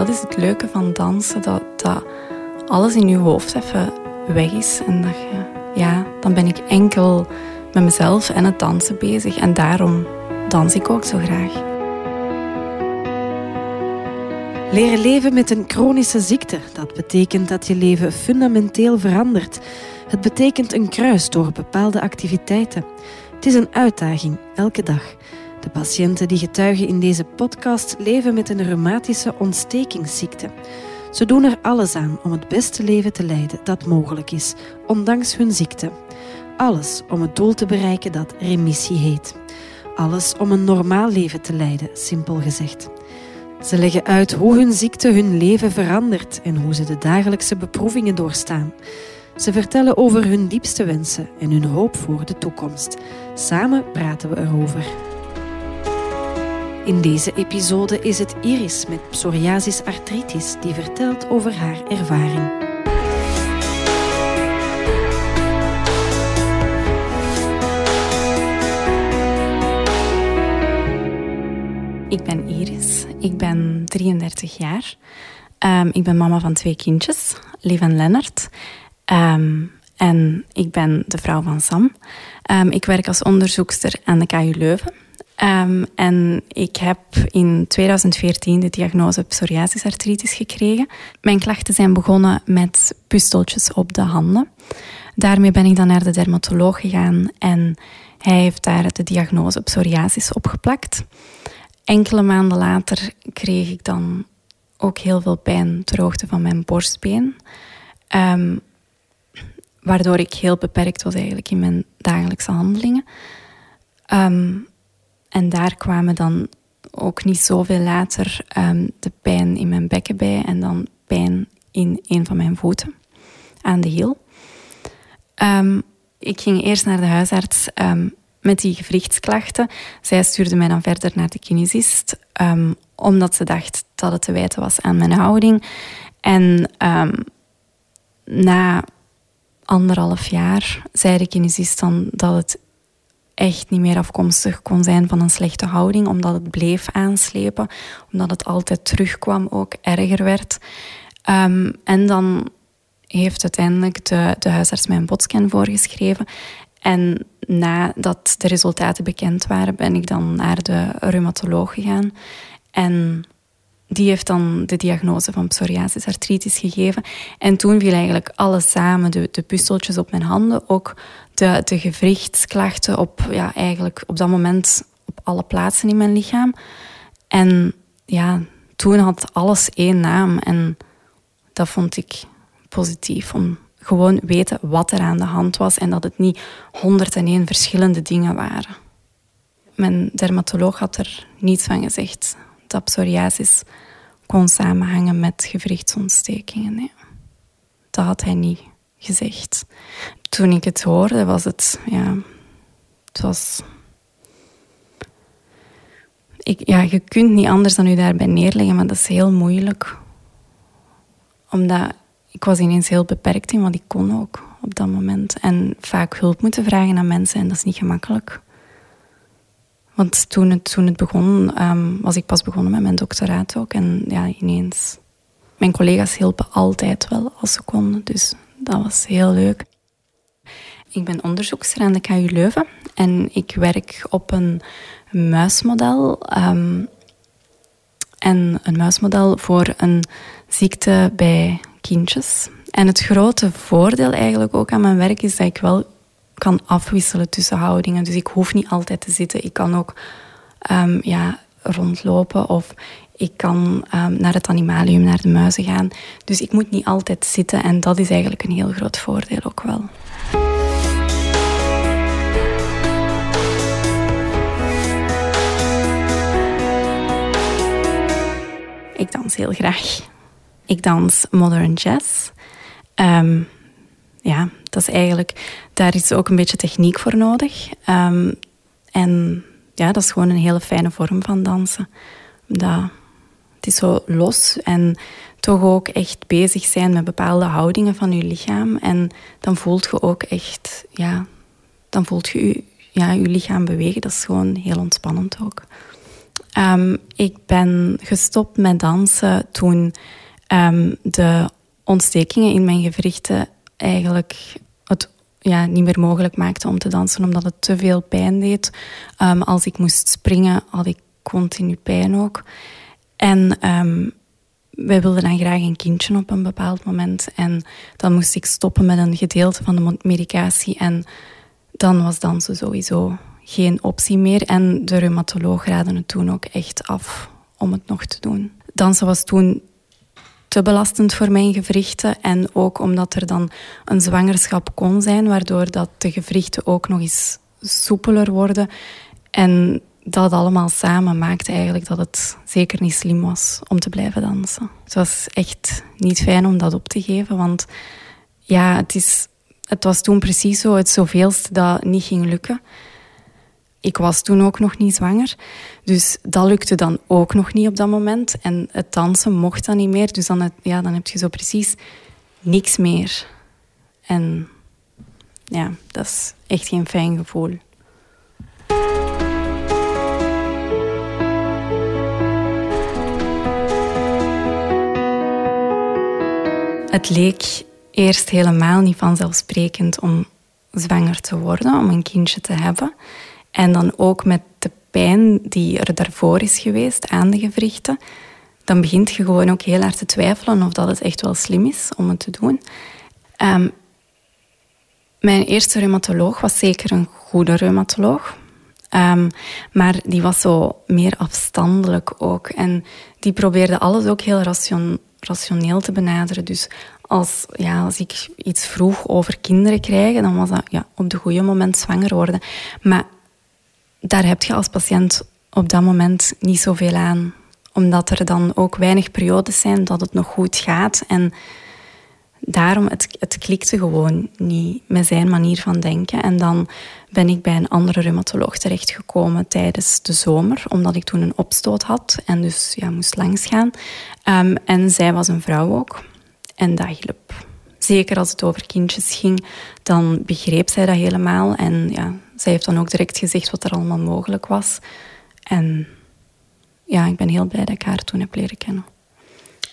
dat is het leuke van dansen, dat, dat alles in je hoofd even weg is. En dat je, ja, dan ben ik enkel met mezelf en het dansen bezig. En daarom dans ik ook zo graag. Leren leven met een chronische ziekte, dat betekent dat je leven fundamenteel verandert. Het betekent een kruis door bepaalde activiteiten. Het is een uitdaging, elke dag. De patiënten die getuigen in deze podcast leven met een reumatische ontstekingsziekte. Ze doen er alles aan om het beste leven te leiden dat mogelijk is, ondanks hun ziekte. Alles om het doel te bereiken dat remissie heet. Alles om een normaal leven te leiden, simpel gezegd. Ze leggen uit hoe hun ziekte hun leven verandert en hoe ze de dagelijkse beproevingen doorstaan. Ze vertellen over hun diepste wensen en hun hoop voor de toekomst. Samen praten we erover. In deze episode is het Iris met psoriasis artritis die vertelt over haar ervaring. Ik ben Iris, ik ben 33 jaar. Um, ik ben mama van twee kindjes, Liv en Lennart. Um, en ik ben de vrouw van Sam. Um, ik werk als onderzoekster aan de KU Leuven. Um, en ik heb in 2014 de diagnose psoriasisartritis gekregen. Mijn klachten zijn begonnen met pusteltjes op de handen. Daarmee ben ik dan naar de dermatoloog gegaan en hij heeft daar de diagnose psoriasis opgeplakt. Enkele maanden later kreeg ik dan ook heel veel pijn ter hoogte van mijn borstbeen. Um, waardoor ik heel beperkt was eigenlijk in mijn dagelijkse handelingen. Um, en daar kwamen dan ook niet zoveel later um, de pijn in mijn bekken bij en dan pijn in een van mijn voeten aan de hiel. Um, ik ging eerst naar de huisarts um, met die gewrichtsklachten. Zij stuurde mij dan verder naar de kinesist, omdat ze dacht dat het te wijten was aan mijn houding. En na anderhalf jaar zei de kinesist dan dat het echt niet meer afkomstig kon zijn van een slechte houding, omdat het bleef aanslepen, omdat het altijd terugkwam, ook erger werd. Um, en dan heeft uiteindelijk de, de huisarts mij een botscan voorgeschreven. En nadat de resultaten bekend waren, ben ik dan naar de reumatoloog gegaan. En die heeft dan de diagnose van psoriasis artritis gegeven. En toen viel eigenlijk alles samen. De, de puzzeltjes op mijn handen, ook de, de gewrichtsklachten op, ja, eigenlijk op dat moment op alle plaatsen in mijn lichaam. En ja, toen had alles één naam. En dat vond ik positief. Om gewoon weten wat er aan de hand was. En dat het niet 101 verschillende dingen waren. Mijn dermatoloog had er niets van gezegd dat psoriasis kon samenhangen met gewrichtsontstekingen. Dat had hij niet gezegd. Toen ik het hoorde, was het, ja, het was. Ik, ja, je kunt niet anders dan je daarbij neerleggen, maar dat is heel moeilijk. Omdat ik was ineens heel beperkt in wat ik kon ook op dat moment. En vaak hulp moeten vragen aan mensen en dat is niet gemakkelijk. Want toen het, toen het begon, um, was ik pas begonnen met mijn doctoraat ook. En ja, ineens... Mijn collega's hielpen altijd wel als ze konden. Dus dat was heel leuk. Ik ben onderzoekster aan de KU Leuven. En ik werk op een muismodel. Um, en een muismodel voor een ziekte bij kindjes. En het grote voordeel eigenlijk ook aan mijn werk is dat ik wel kan afwisselen tussen houdingen. Dus ik hoef niet altijd te zitten. Ik kan ook um, ja, rondlopen of ik kan um, naar het animalium, naar de muizen gaan. Dus ik moet niet altijd zitten en dat is eigenlijk een heel groot voordeel ook wel. Ik dans heel graag. Ik dans modern jazz. Um, ja, dat is eigenlijk, daar is ook een beetje techniek voor nodig. Um, en ja, dat is gewoon een hele fijne vorm van dansen. Dat, het is zo los en toch ook echt bezig zijn met bepaalde houdingen van je lichaam. En dan voelt je ook echt, ja, dan voelt je je, ja, je lichaam bewegen. Dat is gewoon heel ontspannend ook. Ehm, ik ben gestopt met dansen toen um, de ontstekingen in mijn gewrichten eigenlijk het ja, niet meer mogelijk maakten om te dansen, omdat het te veel pijn deed. Um, als ik moest springen, had ik continu pijn ook. En um, wij wilden dan graag een kindje op een bepaald moment. En dan moest ik stoppen met een gedeelte van de medicatie. En dan was dansen sowieso geen optie meer. En de reumatoloog raadde het toen ook echt af om het nog te doen. Dansen was toen te belastend voor mijn gewrichten. En ook omdat er dan een zwangerschap kon zijn, waardoor dat de gewrichten ook nog eens soepeler worden. En dat allemaal samen maakte eigenlijk dat het zeker niet slim was om te blijven dansen. Het was echt niet fijn om dat op te geven, want ja, het, is, het was toen precies zo het zoveelste dat niet ging lukken. Ik was toen ook nog niet zwanger, dus dat lukte dan ook nog niet op dat moment. En het dansen mocht dan niet meer, dus dan, ja, dan heb je zo precies niks meer. En ja, dat is echt geen fijn gevoel. Het leek eerst helemaal niet vanzelfsprekend om zwanger te worden, om een kindje te hebben. En dan ook met de pijn die er daarvoor is geweest aan de gewrichten, dan begint je gewoon ook heel hard te twijfelen of dat het echt wel slim is om het te doen. Ehm, mijn eerste reumatoloog was zeker een goede reumatoloog. Um, maar die was zo meer afstandelijk ook. En die probeerde alles ook heel ration, rationeel te benaderen. Dus als, ja, als ik iets vroeg over kinderen krijgen, dan was dat ja, op de goede moment zwanger worden. Maar daar heb je als patiënt op dat moment niet zoveel aan. Omdat er dan ook weinig periodes zijn dat het nog goed gaat. En daarom, het, het klikte gewoon niet met zijn manier van denken. En dan ben ik bij een andere reumatoloog terechtgekomen tijdens de zomer, omdat ik toen een opstoot had en dus ja, moest langsgaan. Um, en zij was een vrouw ook. En dat hielp. Zeker als het over kindjes ging, dan begreep zij dat helemaal. En ja, zij heeft dan ook direct gezegd wat er allemaal mogelijk was. En ja, ik ben heel blij dat ik haar toen heb leren kennen.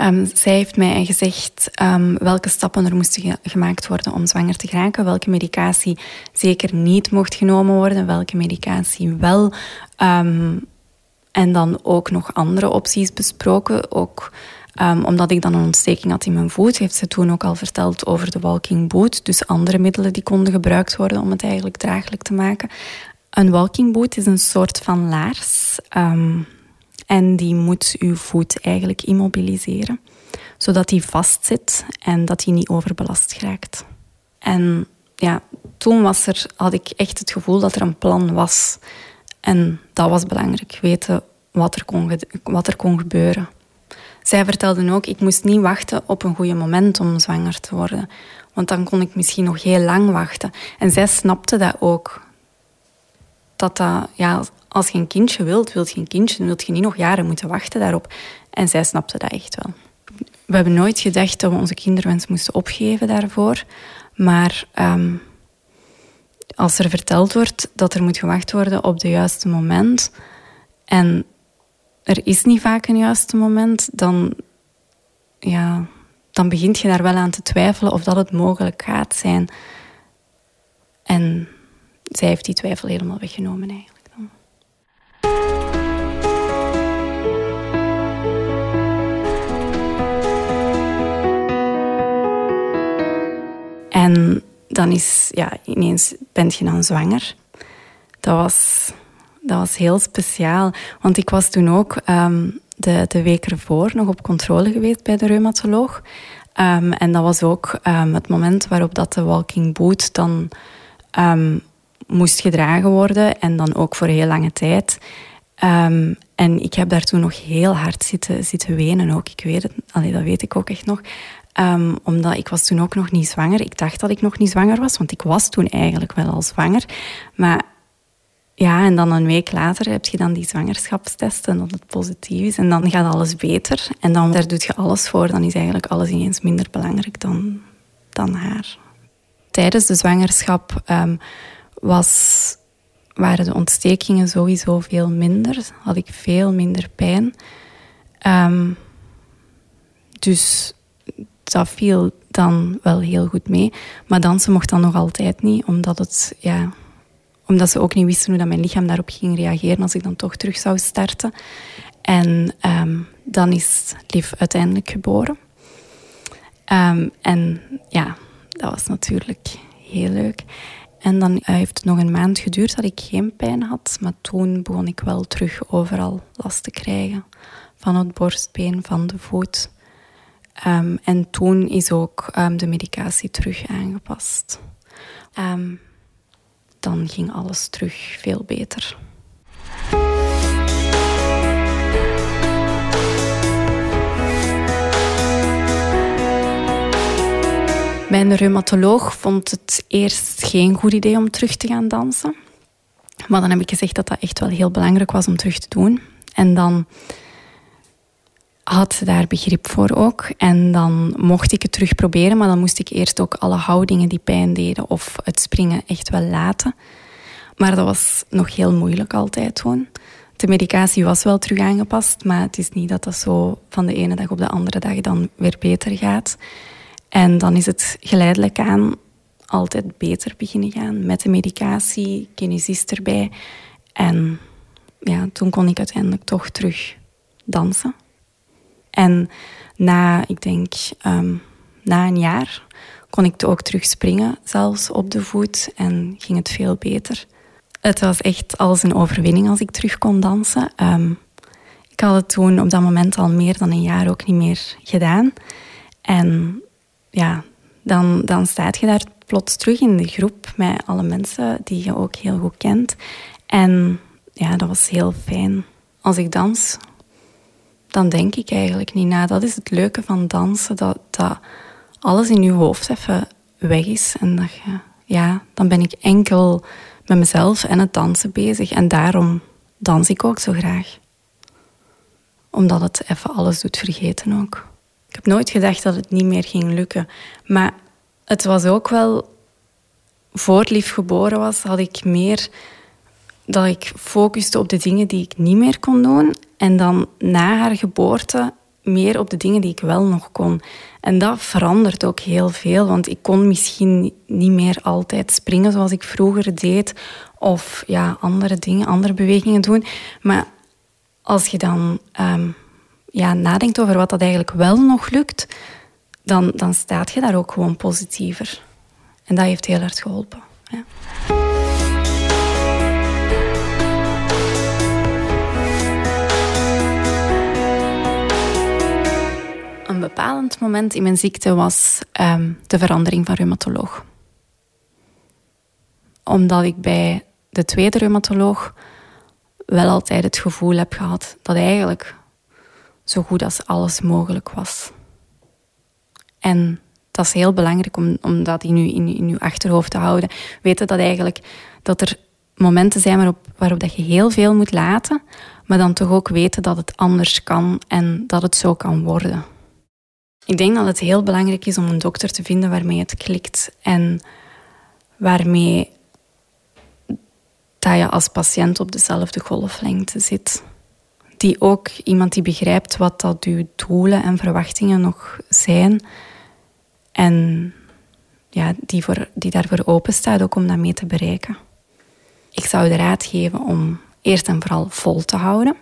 Um, zij heeft mij gezegd um, welke stappen er moesten gemaakt worden om zwanger te geraken, welke medicatie zeker niet mocht genomen worden, welke medicatie wel. Um, en dan ook nog andere opties besproken. Ook omdat ik dan een ontsteking had in mijn voet, heeft ze toen ook al verteld over de walking boot. Dus andere middelen die konden gebruikt worden om het eigenlijk draaglijk te maken. Een walking boot is een soort van laars. En die moet uw voet eigenlijk immobiliseren, zodat die vastzit en dat hij niet overbelast raakt. En ja, toen was er, had ik echt het gevoel dat er een plan was. En dat was belangrijk, weten wat er kon, wat er kon gebeuren. Zij vertelde ook, ik moest niet wachten op een goede moment om zwanger te worden. Want dan kon ik misschien nog heel lang wachten. En zij snapte dat ook. Dat dat, ja, als je een kindje wilt, wilt je een kindje, dan wilt je niet nog jaren moeten wachten daarop. En zij snapte dat echt wel. We hebben nooit gedacht dat we onze kinderwens moesten opgeven daarvoor. Maar um, als er verteld wordt dat er moet gewacht worden op het juiste moment en er is niet vaak een juiste moment, dan, ja, dan begint je daar wel aan te twijfelen of dat het mogelijk gaat zijn. En zij heeft die twijfel helemaal weggenomen eigenlijk. En dan is, ja, ineens bent je dan zwanger. Dat was, dat was heel speciaal. Want ik was toen ook um, de, de week ervoor nog op controle geweest bij de reumatoloog. Um, en dat was ook um, het moment waarop dat de walking boot dan moest gedragen worden. En dan ook voor heel lange tijd. en ik heb daar toen nog heel hard zitten, zitten wenen ook. Ik weet het, allee, dat weet ik ook echt nog. Um, omdat ik was toen ook nog niet zwanger. Ik dacht dat ik nog niet zwanger was, want ik was toen eigenlijk wel al zwanger. Maar ja, en dan een week later heb je dan die zwangerschapstest en dat het positief is. En dan gaat alles beter. En dan daar doet je alles voor. Dan is eigenlijk alles ineens minder belangrijk dan, dan haar. Tijdens de zwangerschap um, was waren de ontstekingen sowieso veel minder. Had ik veel minder pijn. Um, dus dat viel dan wel heel goed mee. Maar dansen mocht dan nog altijd niet, omdat, het, ja, omdat ze ook niet wisten hoe dat mijn lichaam daarop ging reageren als ik dan toch terug zou starten. En um, dan is Liv uiteindelijk geboren. Um, en ja, dat was natuurlijk heel leuk. En dan heeft het nog een maand geduurd dat ik geen pijn had. Maar toen begon ik wel terug overal last te krijgen. Van het borstbeen, van de voet. Um, en toen is ook um, de medicatie terug aangepast. Um, dan ging alles terug veel beter. Mijn reumatoloog vond het eerst geen goed idee om terug te gaan dansen. Maar dan heb ik gezegd dat dat echt wel heel belangrijk was om terug te doen. En dan had daar begrip voor ook. En dan mocht ik het terug proberen, maar dan moest ik eerst ook alle houdingen die pijn deden of het springen echt wel laten. Maar dat was nog heel moeilijk altijd gewoon. De medicatie was wel terug aangepast, maar het is niet dat dat zo van de ene dag op de andere dag dan weer beter gaat. En dan is het geleidelijk aan altijd beter beginnen gaan met de medicatie, kinesist erbij. En ja, toen kon ik uiteindelijk toch terug dansen. En na, ik denk, ehm, na een jaar kon ik ook terug springen, zelfs op de voet, en ging het veel beter. Het was echt als een overwinning als ik terug kon dansen. Ehm, ik had het toen op dat moment al meer dan een jaar ook niet meer gedaan. En ja, dan, dan staat je daar plots terug in de groep met alle mensen die je ook heel goed kent. En ja, dat was heel fijn. Als ik dans, dan denk ik eigenlijk niet na. Dat is het leuke van dansen, dat, dat alles in je hoofd even weg is. En dat je, ja, dan ben ik enkel met mezelf en het dansen bezig. En daarom dans ik ook zo graag. Omdat het even alles doet vergeten ook. Ik heb nooit gedacht dat het niet meer ging lukken. Maar het was ook wel... Voor Lief geboren was, had ik meer... Dat ik focuste op de dingen die ik niet meer kon doen. En dan na haar geboorte meer op de dingen die ik wel nog kon. En dat verandert ook heel veel, want ik kon misschien niet meer altijd springen zoals ik vroeger deed, of ja, andere dingen, andere bewegingen doen. Maar als je dan um, ja, nadenkt over wat dat eigenlijk wel nog lukt, dan, dan staat je daar ook gewoon positiever. En dat heeft heel hard geholpen. Een bepalend moment in mijn ziekte was um, de verandering van reumatoloog. Omdat ik bij de tweede reumatoloog wel altijd het gevoel heb gehad dat eigenlijk zo goed als alles mogelijk was. En dat is heel belangrijk om, om dat in in, in achterhoofd te houden. Weten dat eigenlijk dat er momenten zijn waarop, waarop dat je heel veel moet laten, maar dan toch ook weten dat het anders kan en dat het zo kan worden. Ik denk dat het heel belangrijk is om een dokter te vinden waarmee het klikt en waarmee dat je als patiënt op dezelfde golflengte zit die ook iemand die begrijpt wat dat doelen en verwachtingen nog zijn. En ja, die, voor, die daarvoor open staat ook om dat mee te bereiken. Ik zou de raad geven om eerst en vooral vol te houden.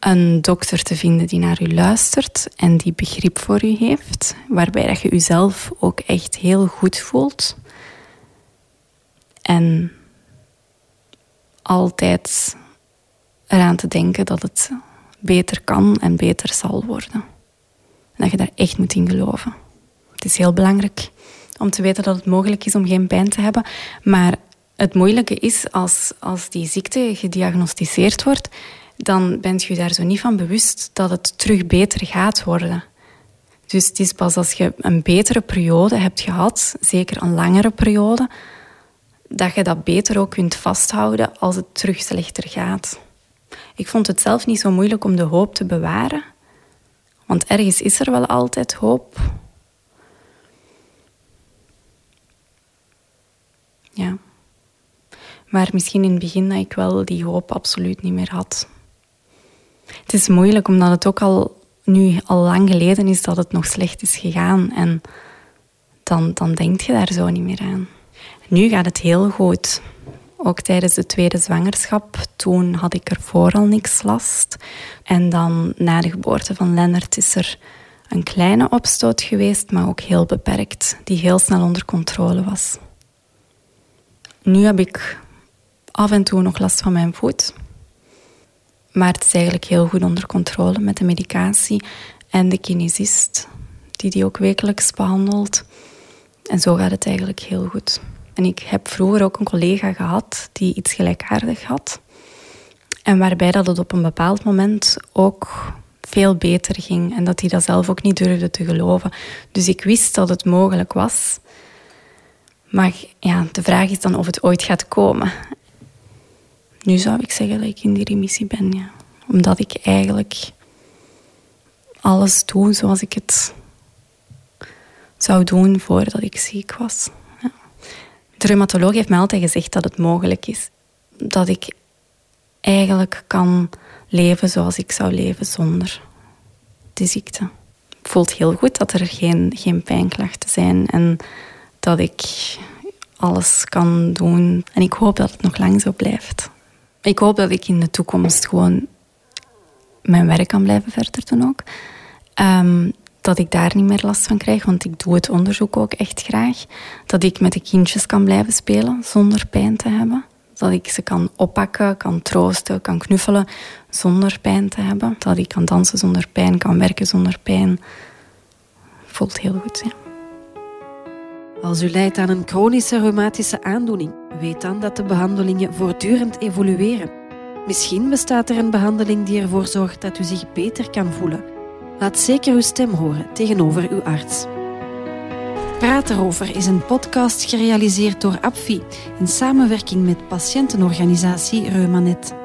Een dokter te vinden die naar u luistert en die begrip voor u heeft, waarbij dat je uzelf ook echt heel goed voelt. En altijd eraan te denken dat het beter kan en beter zal worden. En dat je daar echt moet in geloven. Het is heel belangrijk om te weten dat het mogelijk is om geen pijn te hebben. Maar het moeilijke is als, als die ziekte gediagnosticeerd wordt, dan bent je daar zo niet van bewust dat het terug beter gaat worden. Dus het is pas als je een betere periode hebt gehad, zeker een langere periode, dat je dat beter ook kunt vasthouden als het terug slechter gaat. Ik vond het zelf niet zo moeilijk om de hoop te bewaren. Want ergens is er wel altijd hoop. Ja. Maar misschien in het begin dat ik wel die hoop absoluut niet meer had. Het is moeilijk omdat het ook al nu al lang geleden is dat het nog slecht is gegaan. En dan, dan denk je daar zo niet meer aan. Nu gaat het heel goed. Ook tijdens de tweede zwangerschap, toen had ik er vooral niks last. En dan na de geboorte van Lennart is er een kleine opstoot geweest, maar ook heel beperkt, die heel snel onder controle was. Nu heb ik af en toe nog last van mijn voet. Maar het is eigenlijk heel goed onder controle met de medicatie en de kinesist, die die ook wekelijks behandelt. En zo gaat het eigenlijk heel goed. En ik heb vroeger ook een collega gehad die iets gelijkaardig had. En waarbij dat het op een bepaald moment ook veel beter ging. En dat hij dat zelf ook niet durfde te geloven. Dus ik wist dat het mogelijk was. Maar ja, de vraag is dan of het ooit gaat komen. Nu zou ik zeggen dat ik in die remissie ben. Omdat ik eigenlijk alles doe zoals ik het zou doen voordat ik ziek was. Ja. De reumatoloog heeft mij altijd gezegd dat het mogelijk is. Dat ik eigenlijk kan leven zoals ik zou leven zonder de ziekte. Het voelt heel goed dat er geen, geen pijnklachten zijn en dat ik alles kan doen. En ik hoop dat het nog lang zo blijft. Ik hoop dat ik in de toekomst gewoon mijn werk kan blijven verder doen ook. Um, dat ik daar niet meer last van krijg, want ik doe het onderzoek ook echt graag. Dat ik met de kindjes kan blijven spelen zonder pijn te hebben. Dat ik ze kan oppakken, kan troosten, kan knuffelen zonder pijn te hebben. Dat ik kan dansen zonder pijn, kan werken zonder pijn. Voelt heel goed, ja. Als u lijdt aan een chronische reumatische aandoening, weet dan dat de behandelingen voortdurend evolueren. Misschien bestaat er een behandeling die ervoor zorgt dat u zich beter kan voelen. Laat zeker uw stem horen tegenover uw arts. Praat erover is een podcast gerealiseerd door APFI in samenwerking met patiëntenorganisatie Reumanet.